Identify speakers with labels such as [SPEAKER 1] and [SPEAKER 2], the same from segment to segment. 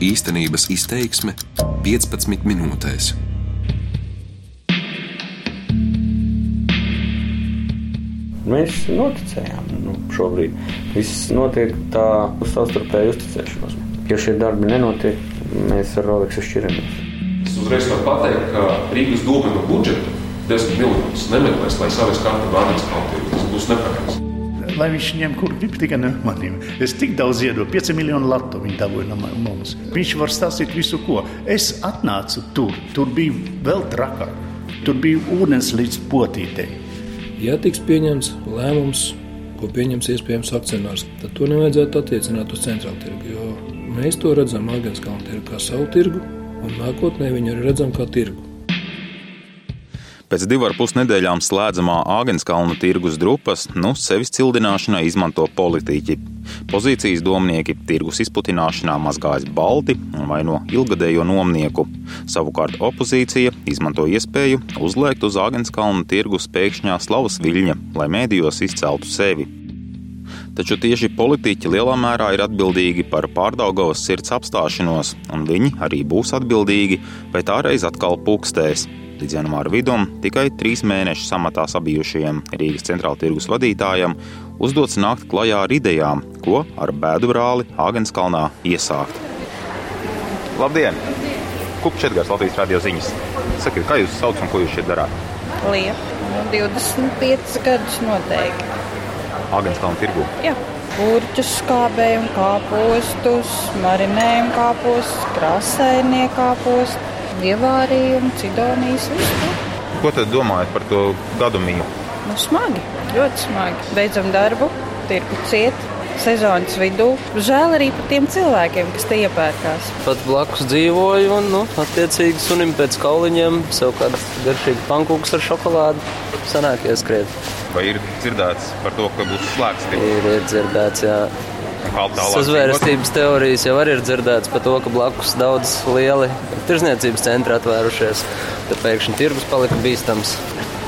[SPEAKER 1] Īstenības izteiksme 15 minūtēs.
[SPEAKER 2] Mēs noticējām. Nu, šobrīd viss notiek tā uz savstarpēju uzticēšanos. Ja šie darbi nenotiek, mēs ar Rolex šķiramies.
[SPEAKER 3] Es uzreiz varu pateikt, ka Rīgas doma no budžeta 10 miljonus nemeklēs, lai savis kārtu Vācijas kalpību. Tas būs nepareizi.
[SPEAKER 4] Lai viņš ņem kur grib, tikai ne maniem. Es tik daudz iedodu, 5 miljonu latu viņi dabūja no mums. Viņš var stāstīt visu, ko. Es atnācu tur, tur bija vēl trakāk. Tur bija ūdens līdz potītei.
[SPEAKER 5] Ja tiks pieņemts lēmums, ko pieņems iespējams akcionārs, tad to nevajadzētu attiecināt uz centrālu tirgu. Jo mēs to redzam Agenskalnu tirgu kā savu tirgu, un nākotnē viņu arī redzam kā tirgu.
[SPEAKER 6] Pēc divu ar pus nedēļām slēdzamā Āgenskalna tirgus drupas nu sevis cildināšanai izmanto politiķi. Pozīcijas domnieki tirgus izputināšanā mazgājas balti un vaino ilgadējo nomnieku. Savukārt opozīcija izmanto iespēju uzliekt uz Āgenskalna tirgus pēkšņā slavas viļņa, lai mēdījos izceltu sevi. Taču tieši politiķi lielā mērā ir atbildīgi par pārdaugavas sirds apstāšanos, un viņi arī būs atbildīgi, vai tā reiz atkal pukstēs. Līdz janvāra vidum tikai trīs mēnešus amatā sabijušajam Rīgas centrāla tirgus vadītājam uzdots nākt klajā ar idejām, ko ar bēdu brāli Āgenskalnā iesākt. Labdien! Kups Četgars, Latvijas radio ziņas. Sakiet, kā jūs sauc un ko jūs šeit darāt?
[SPEAKER 7] Liepa. Nu, 25 gadus noteikti.
[SPEAKER 6] Āgenskalna tirgu.
[SPEAKER 7] Jā. Gurķus skābējumu, kāpostus, marinējumu kāpostus, krāsainie kāpostus ievārījumu, cidonijas, visu.
[SPEAKER 6] Ko tad domājat par to gadu mīju?
[SPEAKER 7] Nu, smagi, ļoti smagi. Beidzam darbu, tirku ciet. Sezonas vidū. Žēl arī par tiem cilvēkiem, kas te iepērkās.
[SPEAKER 8] Pat blakus dzīvoju, un, nu, attiecīgi, sunim pēc kauliņiem sev kādu garšīgu pankūku ar šokolādi sanāk ieskriet.
[SPEAKER 6] Vai ir dzirdēts par to, ka būs slēgts?
[SPEAKER 8] Ir, ir dzirdēts, jā. Sazvērstības teorijas jau ir dzirdētas par to, ka blakus daudz lieli tirzniecības centri atvērušies. Tad pēkšņi tirgus palika bīstams.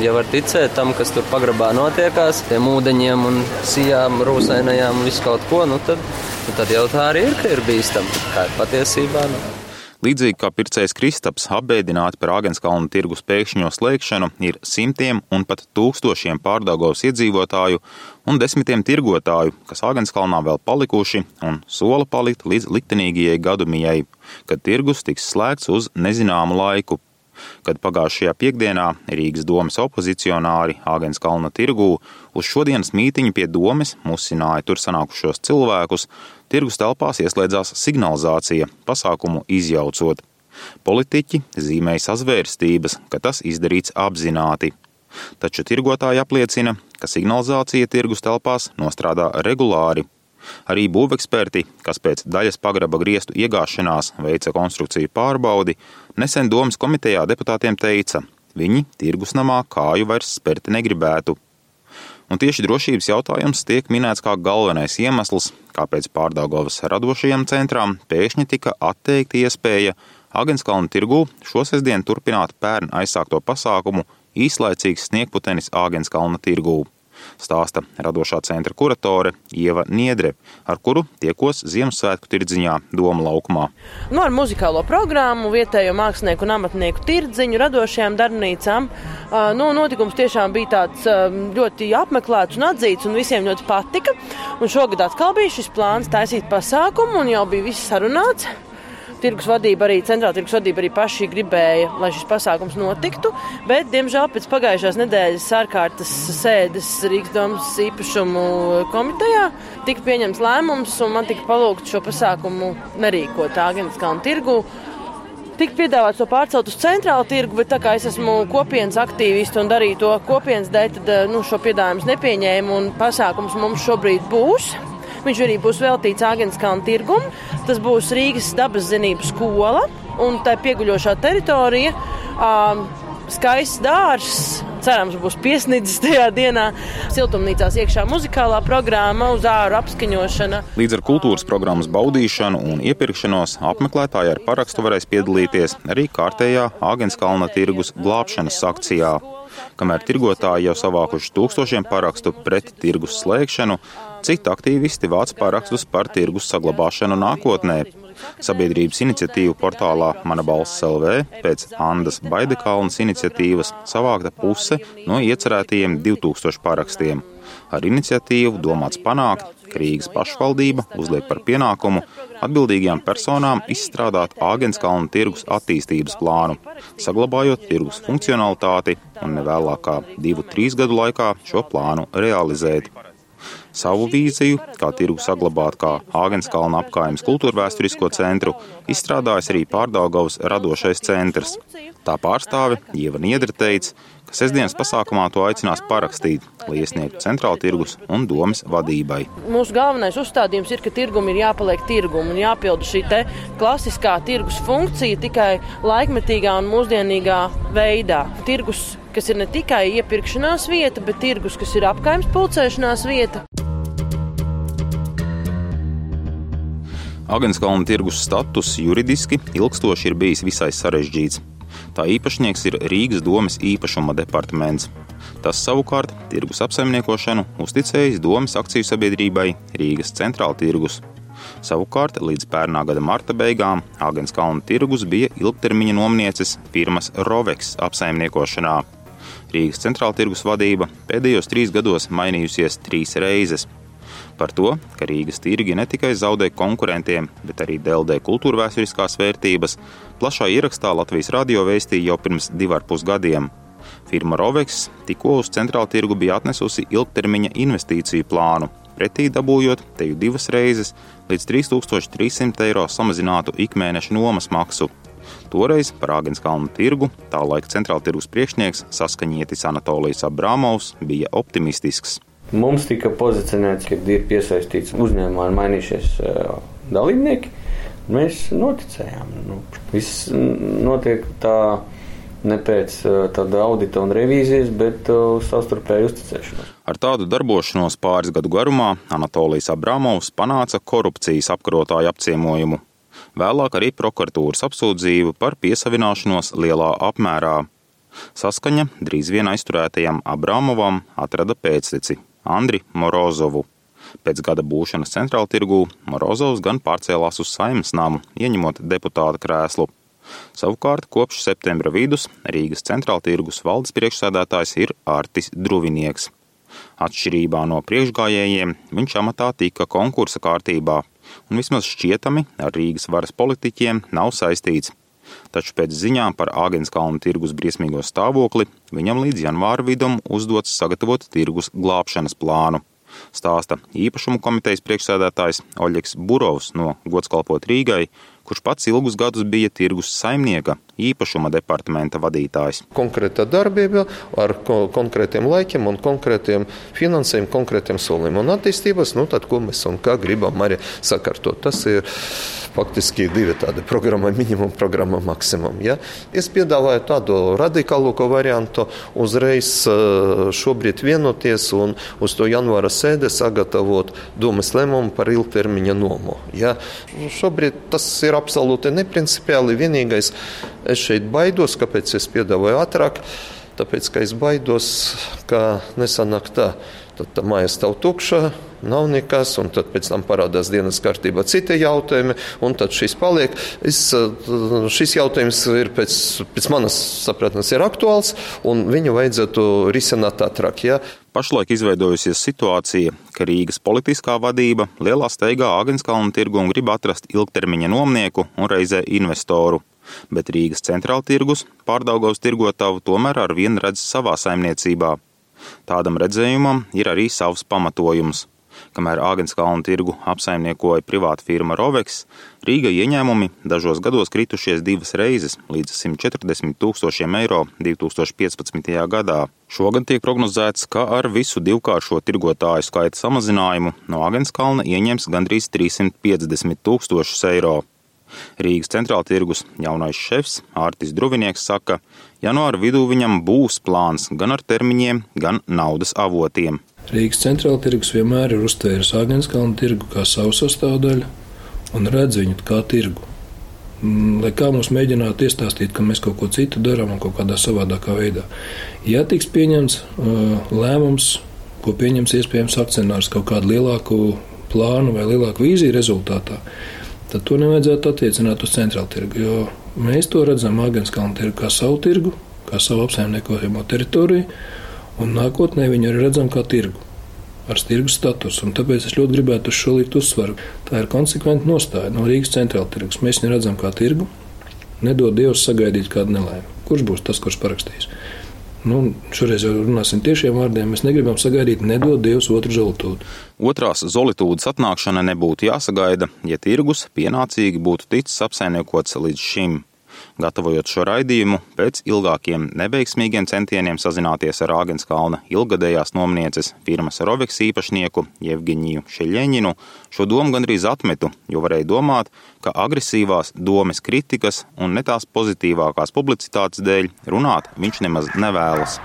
[SPEAKER 8] Ja var ticēt tam, kas tur pagrabā notiekās, tiem ūdeņiem un sijām, rūsainajām un visu kaut ko, nu tad, nu tad jau tā arī ir, ka ir bīstami. Kā ir patiesībā? Nu.
[SPEAKER 6] Līdzīgi kā pircējs Kristaps apbēdināti par Āgenskalnu tirgus pēkšņo slēgšanu, ir simtiem un pat tūkstošiem pārdaugos iedzīvotāju un desmitiem tirgotāju, kas Āgenskalnā vēl palikuši un sola palikt līdz liktenīgajai gadumijai, kad tirgus tiks slēgts uz nezināmu laiku. Kad pagājušajā piekdienā Rīgas domas opozicionāri Āgenskalna tirgū uz šodienas mītiņu pie domes musināja tur sanākušos cilvēkus, tirgus telpās ieslēdzās signalizācija, pasākumu izjaucot. Politiķi zīmēja sazvērstības, ka tas izdarīts apzināti. Taču tirgotāji apliecina, ka signalizācija tirgus telpās nostrādā regulāri. Arī būveksperti, kas pēc daļas pagraba griestu iegāšanās veica konstrukciju pārbaudi, nesen domas komitejā deputātiem teica, viņi tirgus namā kāju vairs spērt negribētu. Un tieši drošības jautājums tiek minēts kā galvenais iemesls, kāpēc pārdaugovas radošajam centram pēkšņi tika atteikta iespēja Agenskalna tirgū šosestdien turpināt pērn aizsākto pasākumu īslaicīgs sniegputenis Āgenskalna tirgū. Stāsta radošā centra kuratore Ieva Niedre, ar kuru tiekos Ziemassvētku tirdziņā Doma laukumā.
[SPEAKER 9] Nu, ar muzikālo programmu, vietējo mākslinieku un amatnieku tirdziņu, radošajām darbnīcām. Nu, notikums tiešām bija tāds ļoti apmeklēts un atzīts, un visiem ļoti patika. Un šogad atkal bija šis plāns taisīt pasākumu, un jau bija viss sarunāts tirgus vadība, arī centrāla tirgus vadība arī paši gribēja, lai šis pasākums notiktu. Bet, diemžēl, pēc pagājušās nedēļas ārkārtas sēdes Rīgas domas īpašumu komitejā tika pieņemts lēmums, un man tika palūgts šo pasākumu nerīkot Āgenskalnu tirgu. Tik piedāvāts to pārcelt uz centrālu tirgu, bet tā kā es esmu kopienas aktīvists un darīju to kopienas dēļ, tad nu, šo piedāvājumu nepieņēmu un pasākums mums šobrīd būs. Viņš arī būs veltīts Āgenskalna tirgum. Tas būs Rīgas dabas zinību skola un tā pieguļošā teritorija. Um, skaists dārsts. Cerams, būs piesniedzis tajā dienā. Siltumnīcās iekšā muzikālā programma, uz āru apskaņošana.
[SPEAKER 6] Līdz ar kultūras programmas baudīšanu un iepirkšanos apmeklētāji ar parakstu varēs piedalīties arī kārtējā Āgenskalna tirgus glābšanas akcijā. Kamēr tirgotāji jau savākuši tūkstošiem parakstu pret tirgus slēgšanu, citi aktīvisti vāc parakstus par tirgus saglabāšanu nākotnē. Sabiedrības iniciatīvu portālā Mana balss LV pēc Andas Baidekalnas iniciatīvas savākta puse no iecerētajiem 2000 parakstiem. Ar iniciatīvu domāts panākt, ka Rīgas pašvaldība uzliek par pienākumu atbildīgajām personām izstrādāt Āgenskalna tirgus attīstības plānu, saglabājot tirgus funkcionalitāti un nevēlākā divu, trīs gadu laikā šo plānu realizēt. Savu vīziju, kā tirgu saglabāt kā Āgenskalna apkaimes kultūrvēsturisko centru, izstrādājis arī Pārdaugavas radošais centrs. Tā pārstāve Ieva Niedra teica, ka sestdienas pasākumā to aicinās parakstīt, lai iesniegtu centrāla tirgus un domas vadībai.
[SPEAKER 9] Mūsu galvenais uzstādījums ir, ka tirgum ir jāpaliek tirgum un jāpilda šī klasiskā tirgus funkcija tikai laikmetīgā un mūsdienīgā veidā. Tirgus, kas ir ne tikai iepirkšanās vieta, bet tirgus, kas ir apkaimes pulcēšanās vieta.
[SPEAKER 6] Agenskalna tirgus status juridiski ilgstoši ir bijis visai sarežģīts. Tā īpašnieks ir Rīgas domas īpašuma departaments. Tas savukārt tirgus apsaimniekošanu uzticējis domas akciju sabiedrībai Rīgas centrāla tirgus. Savukārt līdz pērnā gada marta beigām Agenskalna tirgus bija ilgtermiņa nomnieces firmas Roveks apsaimniekošanā. Rīgas centrāla tirgus vadība pēdējos trīs gados mainījusies trīs reizes. Par to, ka Rīgas tirgi ne tikai zaudē konkurentiem, bet arī deldē kultūrvēturiskās vērtības, plašā ierakstā Latvijas radio vēstīja jau pirms diviem pusgadiem. Firma Roveks tikko uz centrālu tirgu bija atnesusi ilgtermiņa investīciju plānu, pretī dabūjot teju divas reizes līdz 3300 eiro samazinātu ikmēneša nomas maksu. Toreiz par Āgenskalnu tirgu tā laika centrāla tirgus priekšnieks saskaņietis Anatolijas Abramovs bija optimistisks.
[SPEAKER 2] Mums tika pozicionēts, ka ir piesaistīts uzņēmumā un mainījušies dalībnieki. Mēs noticējām. Nu, viss notiek tā ne pēc tāda audita un revīzijas, bet uz savstarpēju uzticēšanos.
[SPEAKER 6] Ar tādu darbošanos pāris gadu garumā Anatolijas Abramovs panāca korupcijas apkarotāju apciemojumu. Vēlāk arī prokuratūras apsūdzību par piesavināšanos lielā apmērā. Saskaņa drīz vien aizturētajam Abramovam atrada pēcteci Andri Morozovu. Pēc gada būšanas centrāla tirgū Morozovs gan pārcēlās uz saimnes namu, ieņemot deputāta krēslu. Savukārt kopš septembra vidus Rīgas centrāla tirgus valdes priekšsēdētājs ir Artis Druvinieks. Atšķirībā no priekšgājējiem viņš amatā tika konkursa kārtībā, un vismaz šķietami ar Rīgas varas politiķiem nav saistīts. Taču pēc ziņām par Āgenskalnu tirgus briesmīgo stāvokli viņam līdz janvāra vidum uzdots sagatavot tirgus glābšanas plānu. Stāsta īpašumu komitejas priekšsēdētājs Oļegs Burovs no Godskalpot Rīgai, kurš pats ilgus gadus bija tirgus saimnieka īpašuma departamenta vadītājs.
[SPEAKER 10] Konkrēta darbība ar ko, konkrētiem laikiem un konkrētiem finansējumiem, konkrētiem solījumiem un attīstības, nu tad, ko mēs un kā gribam arī sakārtot. Tas ir faktiski divi tādi programma, minimum programma maksimum. Ja? Es piedāvāju tādu radikālāko variantu, uzreiz eh, šobrīd vienoties un uz to janvāra sēde sagatavot domas lēmumu par ilgtermiņa nomu. Ja? Šobrīd tas ir absolūti neprincipiāli. Vienīgais, es šeit baidos, kāpēc es piedāvāju ātrāk, tāpēc, ka es baidos, ka nesanāk tā. Tad tā māja stāv tukša, nav nekas, un tad pēc tam parādās dienas kārtībā citi jautājumi, un tad šis paliek. Es, šis jautājums ir pēc, pēc manas sapratnes ir aktuāls, un viņu vajadzētu risināt ātrāk. Ja?
[SPEAKER 6] Pašlaik izveidojusies situācija, ka Rīgas politiskā vadība lielā steigā Agenskalnu tirgu un grib atrast ilgtermiņa nomnieku un reizē investoru. Bet Rīgas centrāla tirgus pārdaugos tirgotavu tomēr ar vienu redz savā saimniecībā. Tādam redzējumam ir arī savs pamatojums. Kamēr Āgenskalnu tirgu apsaimniekoja privāta firma Roveks, Rīga ieņēmumi dažos gados kritušies divas reizes līdz 140 tūkstošiem eiro 2015. gadā. Šogad tiek prognozēts, ka ar visu divkāršo tirgotāju skaita samazinājumu no Āgenskalna ieņems gandrīz 350 tūkstošus eiro. Rīgas centrāla tirgus jaunais šefs Ārtis Druvinieks saka, janvāra vidū viņam būs plāns gan ar termiņiem, gan naudas avotiem.
[SPEAKER 5] Rīgas centrāla tirgus vienmēr ir uztvēris Āgenskalnu tirgu kā savu sastāvdaļu un redz viņu kā tirgu. Mm, lai kā mums mēģinātu iestāstīt, ka mēs kaut ko citu darām un kaut kādā savādākā veidā. Ja tiks pieņemts uh, lēmums, ko pieņems iespējams akcionārs kaut kādu lielāku plānu vai lielāku vīziju rezultātā, tad to nevajadzētu attiecināt uz centrālu tirgu. Jo mēs to redzam Agenskalnu tirgu kā savu tirgu, kā savu apsaimniekojamo teritoriju, un nākotnē viņu arī redzam kā tirgu ar tirgus statusu. Tāpēc es ļoti gribētu uz šo likt uzsvaru. Tā ir konsekventa nostāja no Rīgas centrāla tirgus. Mēs viņu redzam kā tirgu, nedod Dievs sagaidīt kādu nelaimi. Kurš būs tas, kurš parakstīs? Nu, šoreiz jau runāsim tiešiem vārdiem. Mēs negribam sagaidīt, nedod Dievs otru zolītūdu.
[SPEAKER 9] Otrās zolītūdas atnākšana nebūtu jāsagaida, ja tirgus pienācīgi būtu ticis apsaimniekots līdz šim. Gatavojot šo raidījumu, pēc ilgākiem neveiksmīgiem centieniem sazināties ar Āgenskalna ilgadējās nomnieces firmas Roveks īpašnieku Jevģiņiju Šeļeņinu, šo domu gandrīz atmetu, jo varēja domāt, ka agresīvās domes kritikas un ne tās pozitīvākās publicitātes dēļ runāt viņš nemaz nevēlas.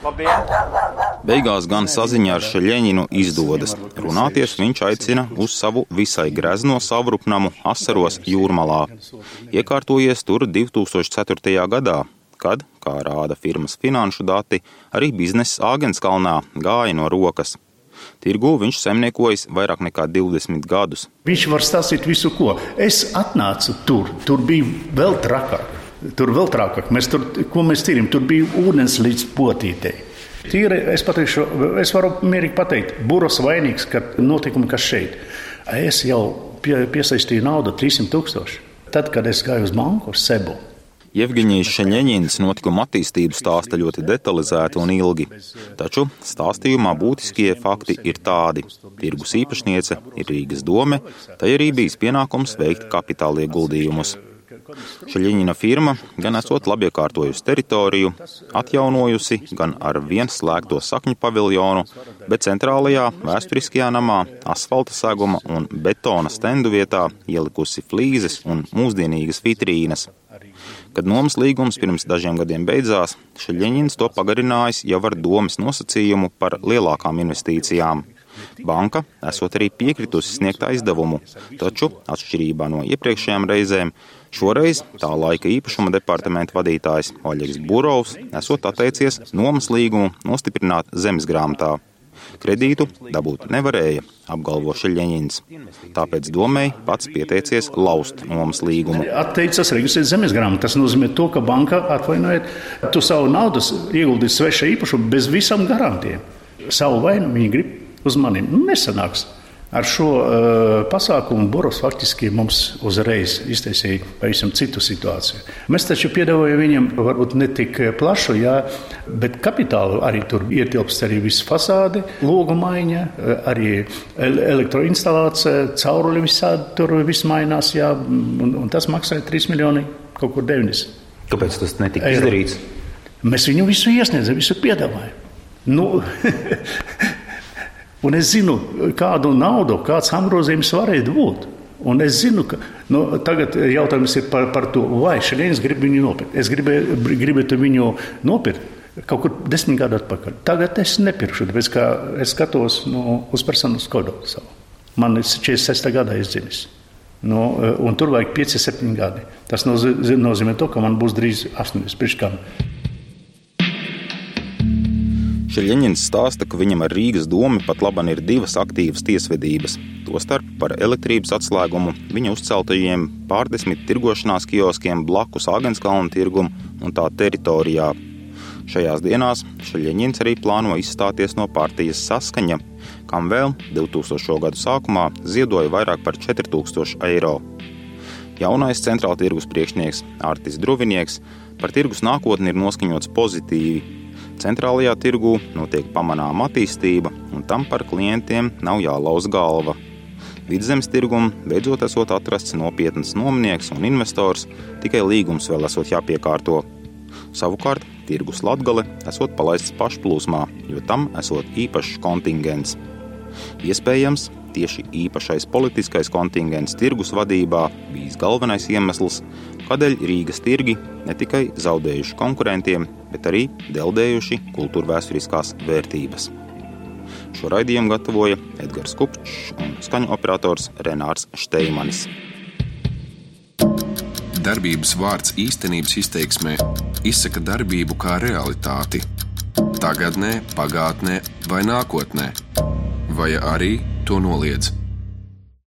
[SPEAKER 9] Labdien! Beigās gan saziņā ar Šeļeņinu izdodas. Runāties viņš aicina uz savu visai grezno savrupnamu Asaros jūrmalā. Iekārtojies tur 2004. gadā, kad, kā rāda firmas finanšu dati, arī biznesa Āgenskalnā gāja no rokas. Tirgu viņš zemniekojas vairāk nekā 20 gadus.
[SPEAKER 4] Viņš var stāstīt visu, ko. Es atnācu tur, tur bija vēl trakāk. Tur vēl trakāk. Mēs tur, ko mēs tīrām, tur bija ūdens līdz potītei. Tīri, es, pateikšu, es varu mierīgi pateikt, Buros vainīgs, ka notikumi, kas šeit. Es jau pie, piesaistīju naudu 300 tūkstoši. Tad, kad es gāju uz banku, uz Sebu.
[SPEAKER 9] Jevģīnijas Šeņģīnas notikuma attīstību stāsta ļoti detalizēti un ilgi. Taču stāstījumā būtiskie fakti ir tādi: tirgus īpašniece ir Rīgas dome, tai arī bijis pienākums veikt kapitāla ieguldījumus. Šaļiņina firma gan esot labi iekārtojusi teritoriju, atjaunojusi gan ar viens slēgto sakņu paviljonu, bet centrālajā vēsturiskajā namā asfalta seguma un betona stendu vietā ielikusi flīzes un mūsdienīgas vitrīnas. Kad nomas līgums pirms dažiem gadiem beidzās, Šaļiņins to pagarinājis jau ar domas nosacījumu par lielākām investīcijām. Banka esot arī piekritusi sniegt aizdevumu, taču, atšķirībā no iepriekšējām reizēm, Šoreiz tā laika īpašuma departamenta vadītājs Oļegs Burovs esot atteicies nomas līgumu nostiprināt zemes grāmatā. Kredītu dabūt nevarēja, apgalvo Šeļņņins. Tāpēc domēji pats pieteicies laust nomas līgumu.
[SPEAKER 4] Atteicās reģistrēt zemes grāmatu. Tas nozīmē, to, ka banka atvainojiet, tu savu naudu ieguldīsi svešā īpašumā bez visam garantiem. Savu vainu viņi grib uz maniem. Nu, nesanāks. Ar šo uh, pasākumu Boris faktiski mums uzreiz iztaisīja pavisam citu situāciju. Mēs taču piedāvājam viņam varbūt ne tik plašu, jā, bet kapitālu arī tur ietilpst arī viss fasāde, logu maiņa, arī elektroinstalācija, cauruļi visādi tur viss mainās, jā, un, un tas maksāja 3 miljoni kaut kur 90.
[SPEAKER 9] Kāpēc tas netika Eiro. izdarīts?
[SPEAKER 4] Mēs viņu visu iesniedzam, visu piedāvājam. Nu, Un es zinu, kādu naudu, kāds apgrozījums varētu būt. Un es zinu, ka nu, tagad jautājums ir par, par to, vai šodien grib viņu nopirkt. Es gribēju, gribētu viņu nopirkt kaut kur desmit gadu atpakaļ. Tagad es nepirkšu, tāpēc ka es skatos nu, uz personas kodu savu. Man ir 46. gadā izdzimis. Nu, tur vajag 5, 7 gadi. Tas nozīmē, to, ka man būs drīz 80 pirkām.
[SPEAKER 9] Šeļņins stāsta, ka viņam ar Rīgas domu pat laban ir divas aktīvas tiesvedības. Tostarp par elektrības atslēgumu viņa uzceltajiem pārdesmit tirgošanās kioskiem blakus Āgenskalna tirgumu un tā teritorijā. Šajās dienās Šeļņins arī plāno izstāties no partijas saskaņa, kam vēl 2000. gadu sākumā ziedoja vairāk par 4000 eiro. Jaunais centrāla tirgus priekšnieks Artis Druvinieks par tirgus nākotni ir noskaņots pozitīvi Centrālajā tirgū notiek pamanāma attīstība, un tam par klientiem nav jālauz galva. Vidzemes tirgum beidzot esot atrasts nopietns nomnieks un investors, tikai līgums vēl esot jāpiekārto. Savukārt tirgus latgale esot palaists pašplūsmā, jo tam esot īpašs kontingents. Iespējams, tieši īpašais politiskais kontingents tirgus vadībā bijis galvenais iemesls, kādēļ Rīgas tirgi ne tikai zaudējuši konkurentiem, bet arī deldējuši kultūrvēturiskās vērtības. Šo raidījumu gatavoja Edgars Kupčs un skaņu operators Renārs Šteimanis.
[SPEAKER 1] Darbības vārds īstenības izteiksmē izsaka darbību kā realitāti - tagadnē, pagātnē vai nākotnē, vai arī to noliedz.